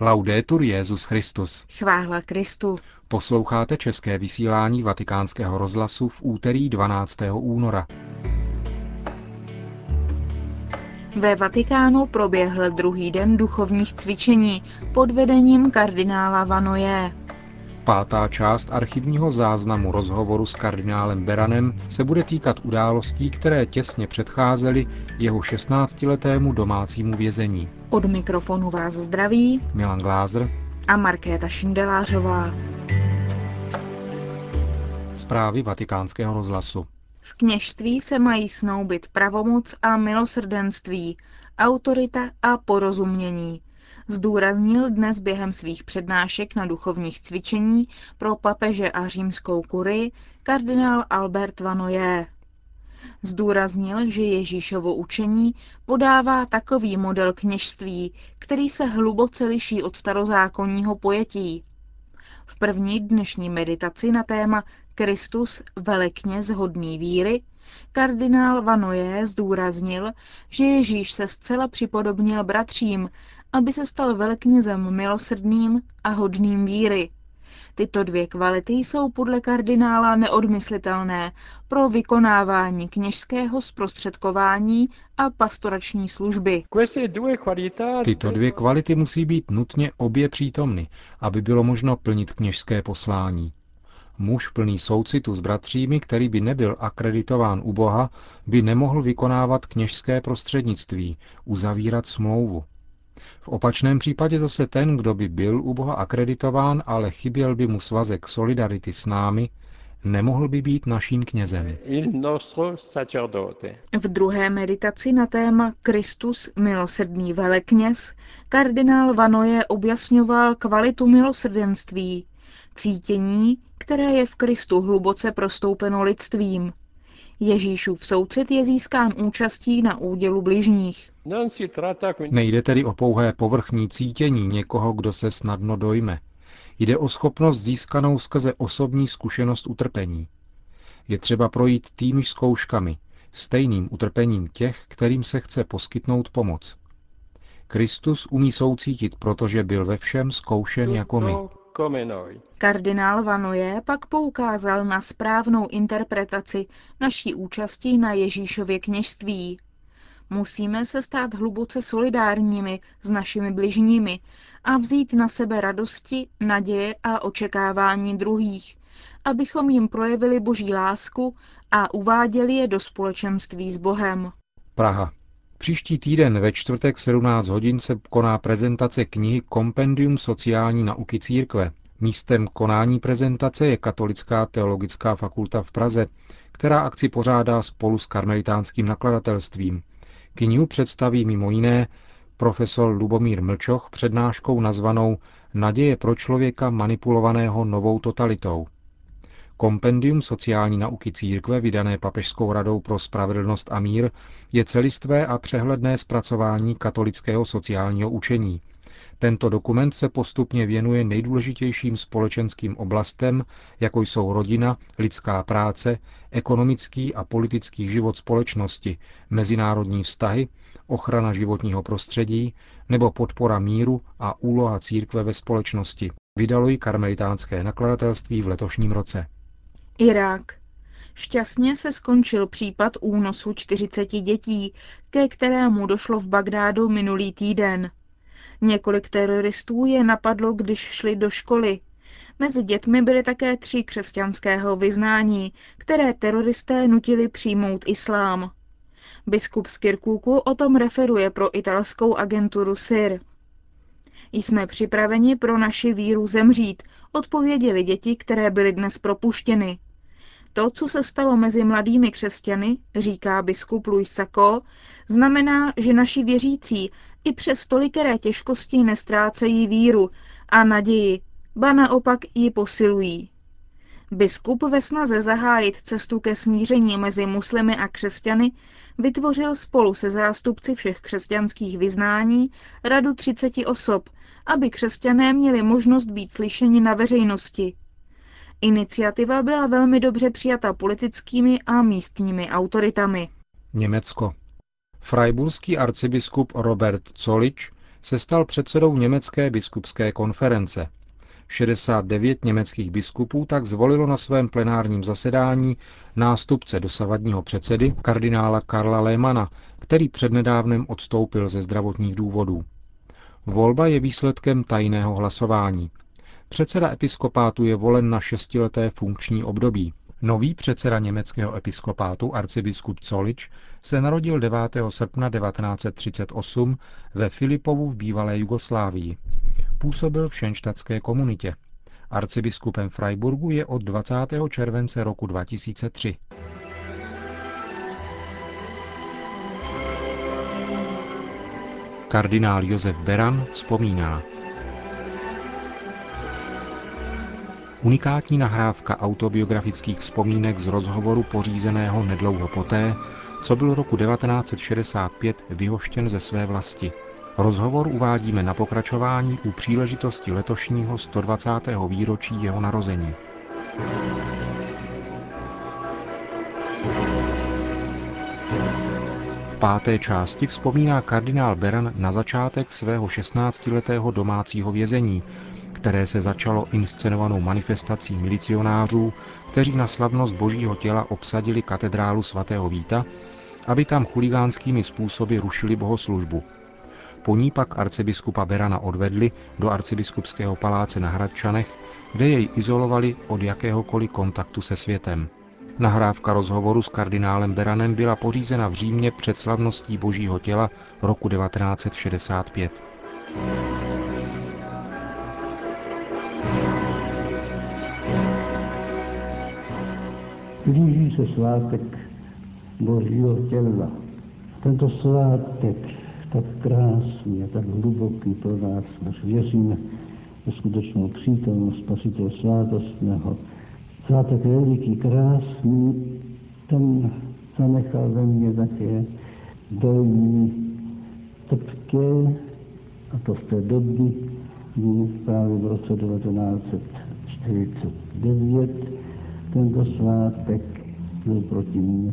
Laudetur Jezus Christus. Chvála Kristu. Posloucháte české vysílání Vatikánského rozhlasu v úterý 12. února. Ve Vatikánu proběhl druhý den duchovních cvičení pod vedením kardinála Vanoje. Pátá část archivního záznamu rozhovoru s kardinálem Beranem se bude týkat událostí, které těsně předcházely jeho 16-letému domácímu vězení. Od mikrofonu vás zdraví Milan Glázer a Markéta Šindelářová. Zprávy vatikánského rozhlasu. V kněžství se mají snoubit pravomoc a milosrdenství, autorita a porozumění, zdůraznil dnes během svých přednášek na duchovních cvičení pro papeže a římskou kurii kardinál Albert Vanoje. Zdůraznil, že Ježíšovo učení podává takový model kněžství, který se hluboce liší od starozákonního pojetí. V první dnešní meditaci na téma Kristus velekněz hodný víry, kardinál Vanoje zdůraznil, že Ježíš se zcela připodobnil bratřím, aby se stal veleknězem milosrdným a hodným víry. Tyto dvě kvality jsou podle kardinála neodmyslitelné pro vykonávání kněžského zprostředkování a pastorační služby. Tyto dvě kvality musí být nutně obě přítomny, aby bylo možno plnit kněžské poslání. Muž plný soucitu s bratřími, který by nebyl akreditován u Boha, by nemohl vykonávat kněžské prostřednictví, uzavírat smlouvu. V opačném případě zase ten, kdo by byl u Boha akreditován, ale chyběl by mu svazek solidarity s námi, nemohl by být naším knězem. V druhé meditaci na téma Kristus milosrdný velekněz kardinál Vanoje objasňoval kvalitu milosrdenství, cítění, které je v Kristu hluboce prostoupeno lidstvím. Ježíšův soucit je získán účastí na údělu bližních. Nejde tedy o pouhé povrchní cítění někoho, kdo se snadno dojme. Jde o schopnost získanou skrze osobní zkušenost utrpení. Je třeba projít týmž zkouškami, stejným utrpením těch, kterým se chce poskytnout pomoc. Kristus umí soucítit, protože byl ve všem zkoušen jako my. Kardinál Vanoje pak poukázal na správnou interpretaci naší účasti na Ježíšově kněžství. Musíme se stát hluboce solidárními s našimi bližními a vzít na sebe radosti, naděje a očekávání druhých, abychom jim projevili boží lásku a uváděli je do společenství s Bohem. Praha. Příští týden ve čtvrtek 17 hodin se koná prezentace knihy Kompendium sociální nauky církve. Místem konání prezentace je Katolická teologická fakulta v Praze, která akci pořádá spolu s karmelitánským nakladatelstvím. Knihu představí mimo jiné profesor Lubomír Mlčoch přednáškou nazvanou Naděje pro člověka manipulovaného novou totalitou. Kompendium sociální nauky církve, vydané Papežskou radou pro spravedlnost a mír, je celistvé a přehledné zpracování katolického sociálního učení. Tento dokument se postupně věnuje nejdůležitějším společenským oblastem, jako jsou rodina, lidská práce, ekonomický a politický život společnosti, mezinárodní vztahy, ochrana životního prostředí nebo podpora míru a úloha církve ve společnosti. Vydalo ji karmelitánské nakladatelství v letošním roce. Irák. Šťastně se skončil případ únosu 40 dětí, ke kterému došlo v Bagdádu minulý týden. Několik teroristů je napadlo, když šli do školy. Mezi dětmi byly také tři křesťanského vyznání, které teroristé nutili přijmout islám. Biskup z Kirkuku o tom referuje pro italskou agenturu SIR. Jsme připraveni pro naši víru zemřít, odpověděli děti, které byly dnes propuštěny. To, co se stalo mezi mladými křesťany, říká biskup Luis Sacco, znamená, že naši věřící i přes tolikeré těžkosti nestrácejí víru a naději, ba naopak ji posilují. Biskup ve snaze zahájit cestu ke smíření mezi muslimy a křesťany vytvořil spolu se zástupci všech křesťanských vyznání radu 30 osob, aby křesťané měli možnost být slyšeni na veřejnosti. Iniciativa byla velmi dobře přijata politickými a místními autoritami. Německo. Freiburský arcibiskup Robert Zolič se stal předsedou Německé biskupské konference. 69 německých biskupů tak zvolilo na svém plenárním zasedání nástupce dosavadního předsedy kardinála Karla Lehmana, který přednedávnem odstoupil ze zdravotních důvodů. Volba je výsledkem tajného hlasování. Předseda episkopátu je volen na šestileté funkční období. Nový předseda německého episkopátu, arcibiskup Colič, se narodil 9. srpna 1938 ve Filipovu v bývalé Jugoslávii. Působil v šenštatské komunitě. Arcibiskupem Freiburgu je od 20. července roku 2003. Kardinál Josef Beran vzpomíná. Unikátní nahrávka autobiografických vzpomínek z rozhovoru pořízeného nedlouho poté, co byl roku 1965 vyhoštěn ze své vlasti. Rozhovor uvádíme na pokračování u příležitosti letošního 120. výročí jeho narození. V páté části vzpomíná kardinál Beran na začátek svého 16-letého domácího vězení, které se začalo inscenovanou manifestací milicionářů, kteří na slavnost božího těla obsadili katedrálu svatého Víta, aby tam chuligánskými způsoby rušili bohoslužbu. Po ní pak arcibiskupa Berana odvedli do arcibiskupského paláce na Hradčanech, kde jej izolovali od jakéhokoliv kontaktu se světem. Nahrávka rozhovoru s kardinálem Beranem byla pořízena v Římě před slavností Božího těla roku 1965. Blíží se svátek Božího těla. Tento svátek tak krásný a tak hluboký pro nás, až věříme ve skutečnou přítomnost Spasitele svátostného. Svátek veliký, krásný, ten zanechal ve mně také dojmy trpké, a to v té doby, kdy právě v roce 1949 tento svátek byl proti mně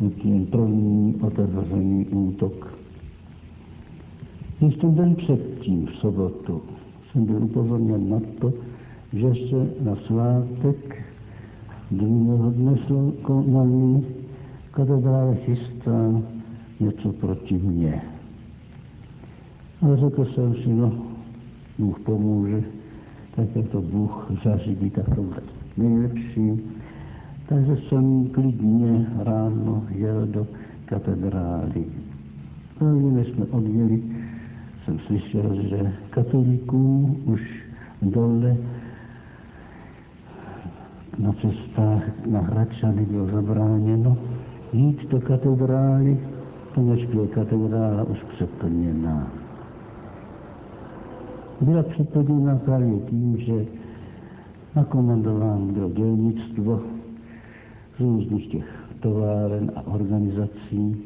nutně první otevřený útok. Když ten den předtím, v sobotu, jsem byl upozorněn na to, že se na svátek druhého dne konaný katedrále chystá něco proti mně. Ale řekl jsem si, no, Bůh pomůže, tak jak to Bůh zařídí, tak to bude nejlepší. Takže jsem klidně ráno jel do katedrály. A než jsme odjeli, jsem slyšel, že katolíkům už dole na cestách na Hradčany bylo zabráněno jít do katedrály, poněvadž byla katedrála už přeplněná. Byla přeplněná právě tím, že nakomandován bylo dělnictvo z různých těch továren a organizací.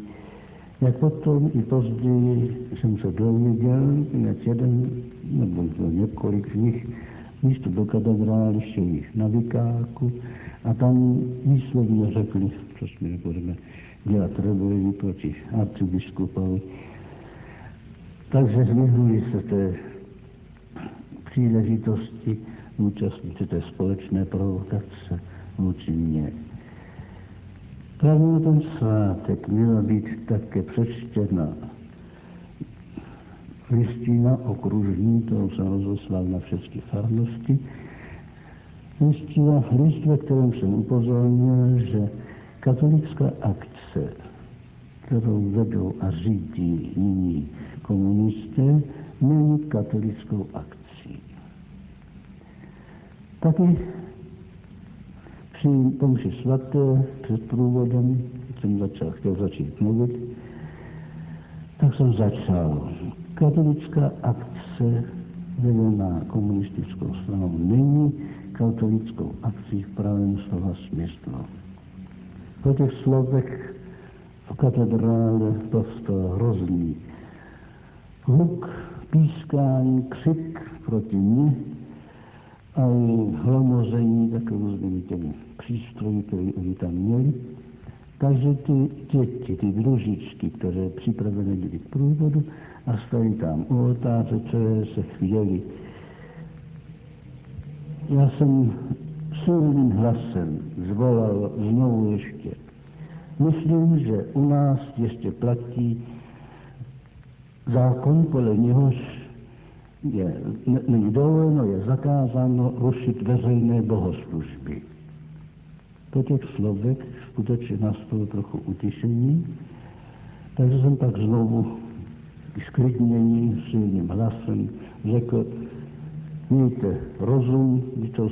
Jak potom i později jsem se dověděl, jak jeden nebo několik z nich místo do katedrály šli na vykáku a tam výslovně řekli, my nebudeme dělat rebeli proti arcibiskupovi. Takže vyhnuli se té příležitosti účastníci té společné provokace vůči mně. Právě na ten svátek měla být také přečtěna listina okružní, kterou jsem rozeslal na všechny farnosti. Listina, list, ve kterém jsem upozornil, že katolická akce, kterou vedou a řídí nyní komunisté, není katolickou akcí. Taky při pomši svaté před průvodem jsem začal, chtěl začít mluvit, tak jsem začal. Katolická akce vedená komunistickou stranou není katolickou akcí v pravém slova smyslu. Po těch slovech v katedrále dostal hrozný hluk, pískání, křik proti mně a hlamoření tak různými těmi přístroji, které oni tam měli. Takže ty děti, ty družičky, které připravené byly k průvodu a stali tam u oltáře, které se chvěli. Já jsem silným hlasem zvolal znovu ještě. Myslím, že u nás ještě platí zákon, podle něhož je, není dovoleno, je zakázáno rušit veřejné bohoslužby. Po těch slovech skutečně nastalo trochu utišení, takže jsem pak znovu sklidnění silným hlasem řekl, mějte rozum,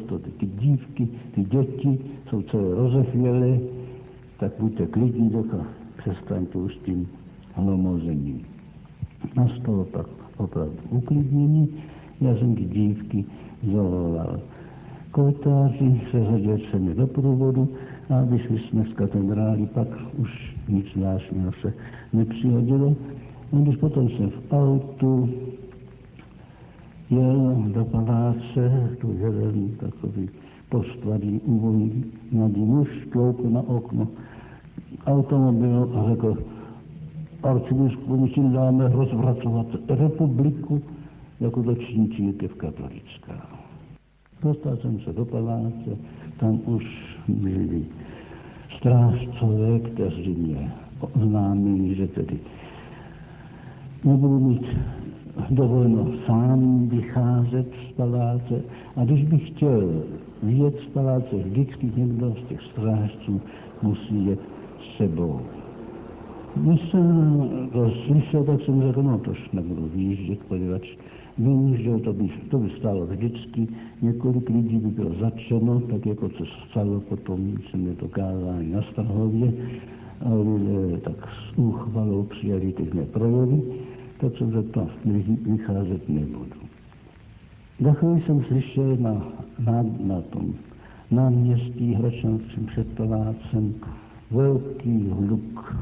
to ty dívky, ty děti, jsou celé rozechvělé, tak buďte klidní, a přestaňte už tím hlomozením. Nastalo pak opravdu uklidnění, já jsem ty dívky zavolal kotáři, seřadil se mi do průvodu a vyšli jsme z katedrály, pak už nic zvláštního se nepřihodilo. A když potom jsem v autu jel do paláce, tu jeden takový postvarý uvolný mladý muž na okno automobilu a řekl, arcibiskupu, my si dáme rozvracovat republiku, jako to činí církev katolická. Dostal jsem se do paláce, tam už byli strážcové, kteří mě oznámili, že tedy nebudu mít dovoleno sám vycházet z paláce a když bych chtěl vyjet z paláce, vždycky někdo z těch strážců musí jet s sebou. Když jsem to slyšel, tak jsem řekl, no tož nebudu vyjíždět, poněvadž že to by, to by stálo vždycky, několik lidí by bylo začeno, tak jako se stalo potom, jsem je to kázání na Strahově, a lidé tak s úchvalou přijali ty mé projevy, tak jsem řekl, to vycházet nebudu. Za chvíli jsem slyšel na, na, na tom náměstí Hračanským před palácem velký hluk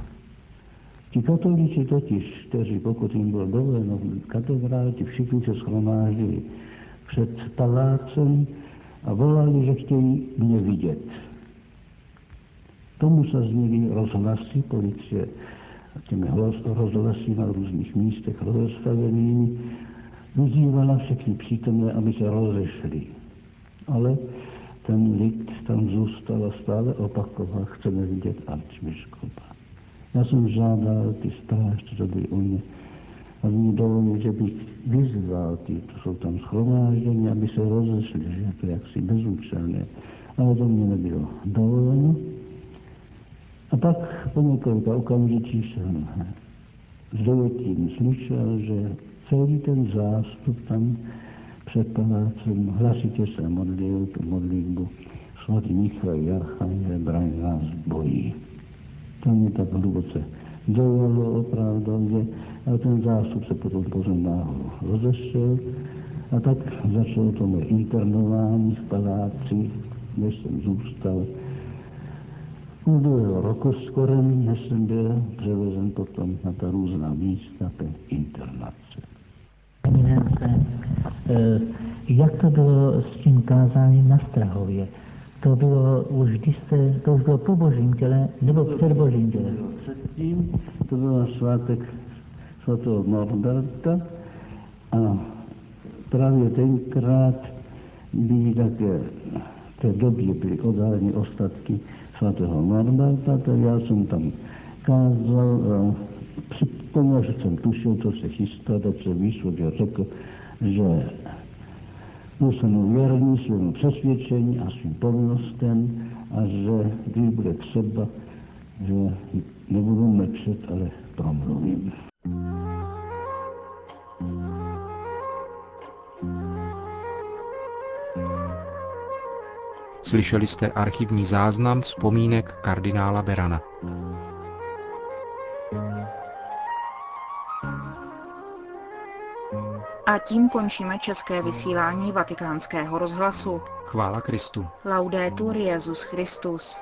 Ti katolíci totiž, kteří pokud jim bylo dovoleno v katedrále, ti všichni se schromáždili před palácem a volali, že chtějí mě vidět. Tomu se zněly rozhlasy policie těmi rozhlasy na různých místech rozestavenými, vyzývala všechny přítomné, aby se rozešli. Ale ten lid tam zůstal a stále opakoval, chceme vidět arcibiskupa. Já jsem žádal ty strážce, co u mě, aby mi dovolili, že bych vyzval ty, co jsou tam schromážděni, aby se rozešli, že je to jaksi bezúčelné. Ale to mě nebylo dovoleno. A pak po několika okamžicích jsem s dojetím slyšel, že celý ten zástup tam před palácem hlasitě se modlil tu modlitbu svatý Michal Jarchanže, braň nás bojí. To mě tak hluboce dojalo opravdově a ten zástup se potom pořád náhodou rozešel a tak začalo to moje internování v paláci, než jsem zůstal. Druhého roku skoro, než jsem byl převezen potom na ta různá místa té internace. Eh, jak to bylo s tím kázáním na Strahově? To bylo už, když jste, to už bylo po božím těle, nebo před božím těle? Předtím to byl svátek svatého Norberta a právě tenkrát byly také v té době byly odhaleny ostatky svatého Norberta, tak já jsem tam kázal a připomněl, že jsem tušil, co se chystá, tak se vyšlo, že řekl, že Musíme věrní svému přesvědčení a svým povinnostem a že když bude třeba, že nebudu mlčet, ale promluvím. Slyšeli jste archivní záznam vzpomínek kardinála Berana. A tím končíme české vysílání vatikánského rozhlasu. Chvála Kristu. Laudetur Jezus Christus.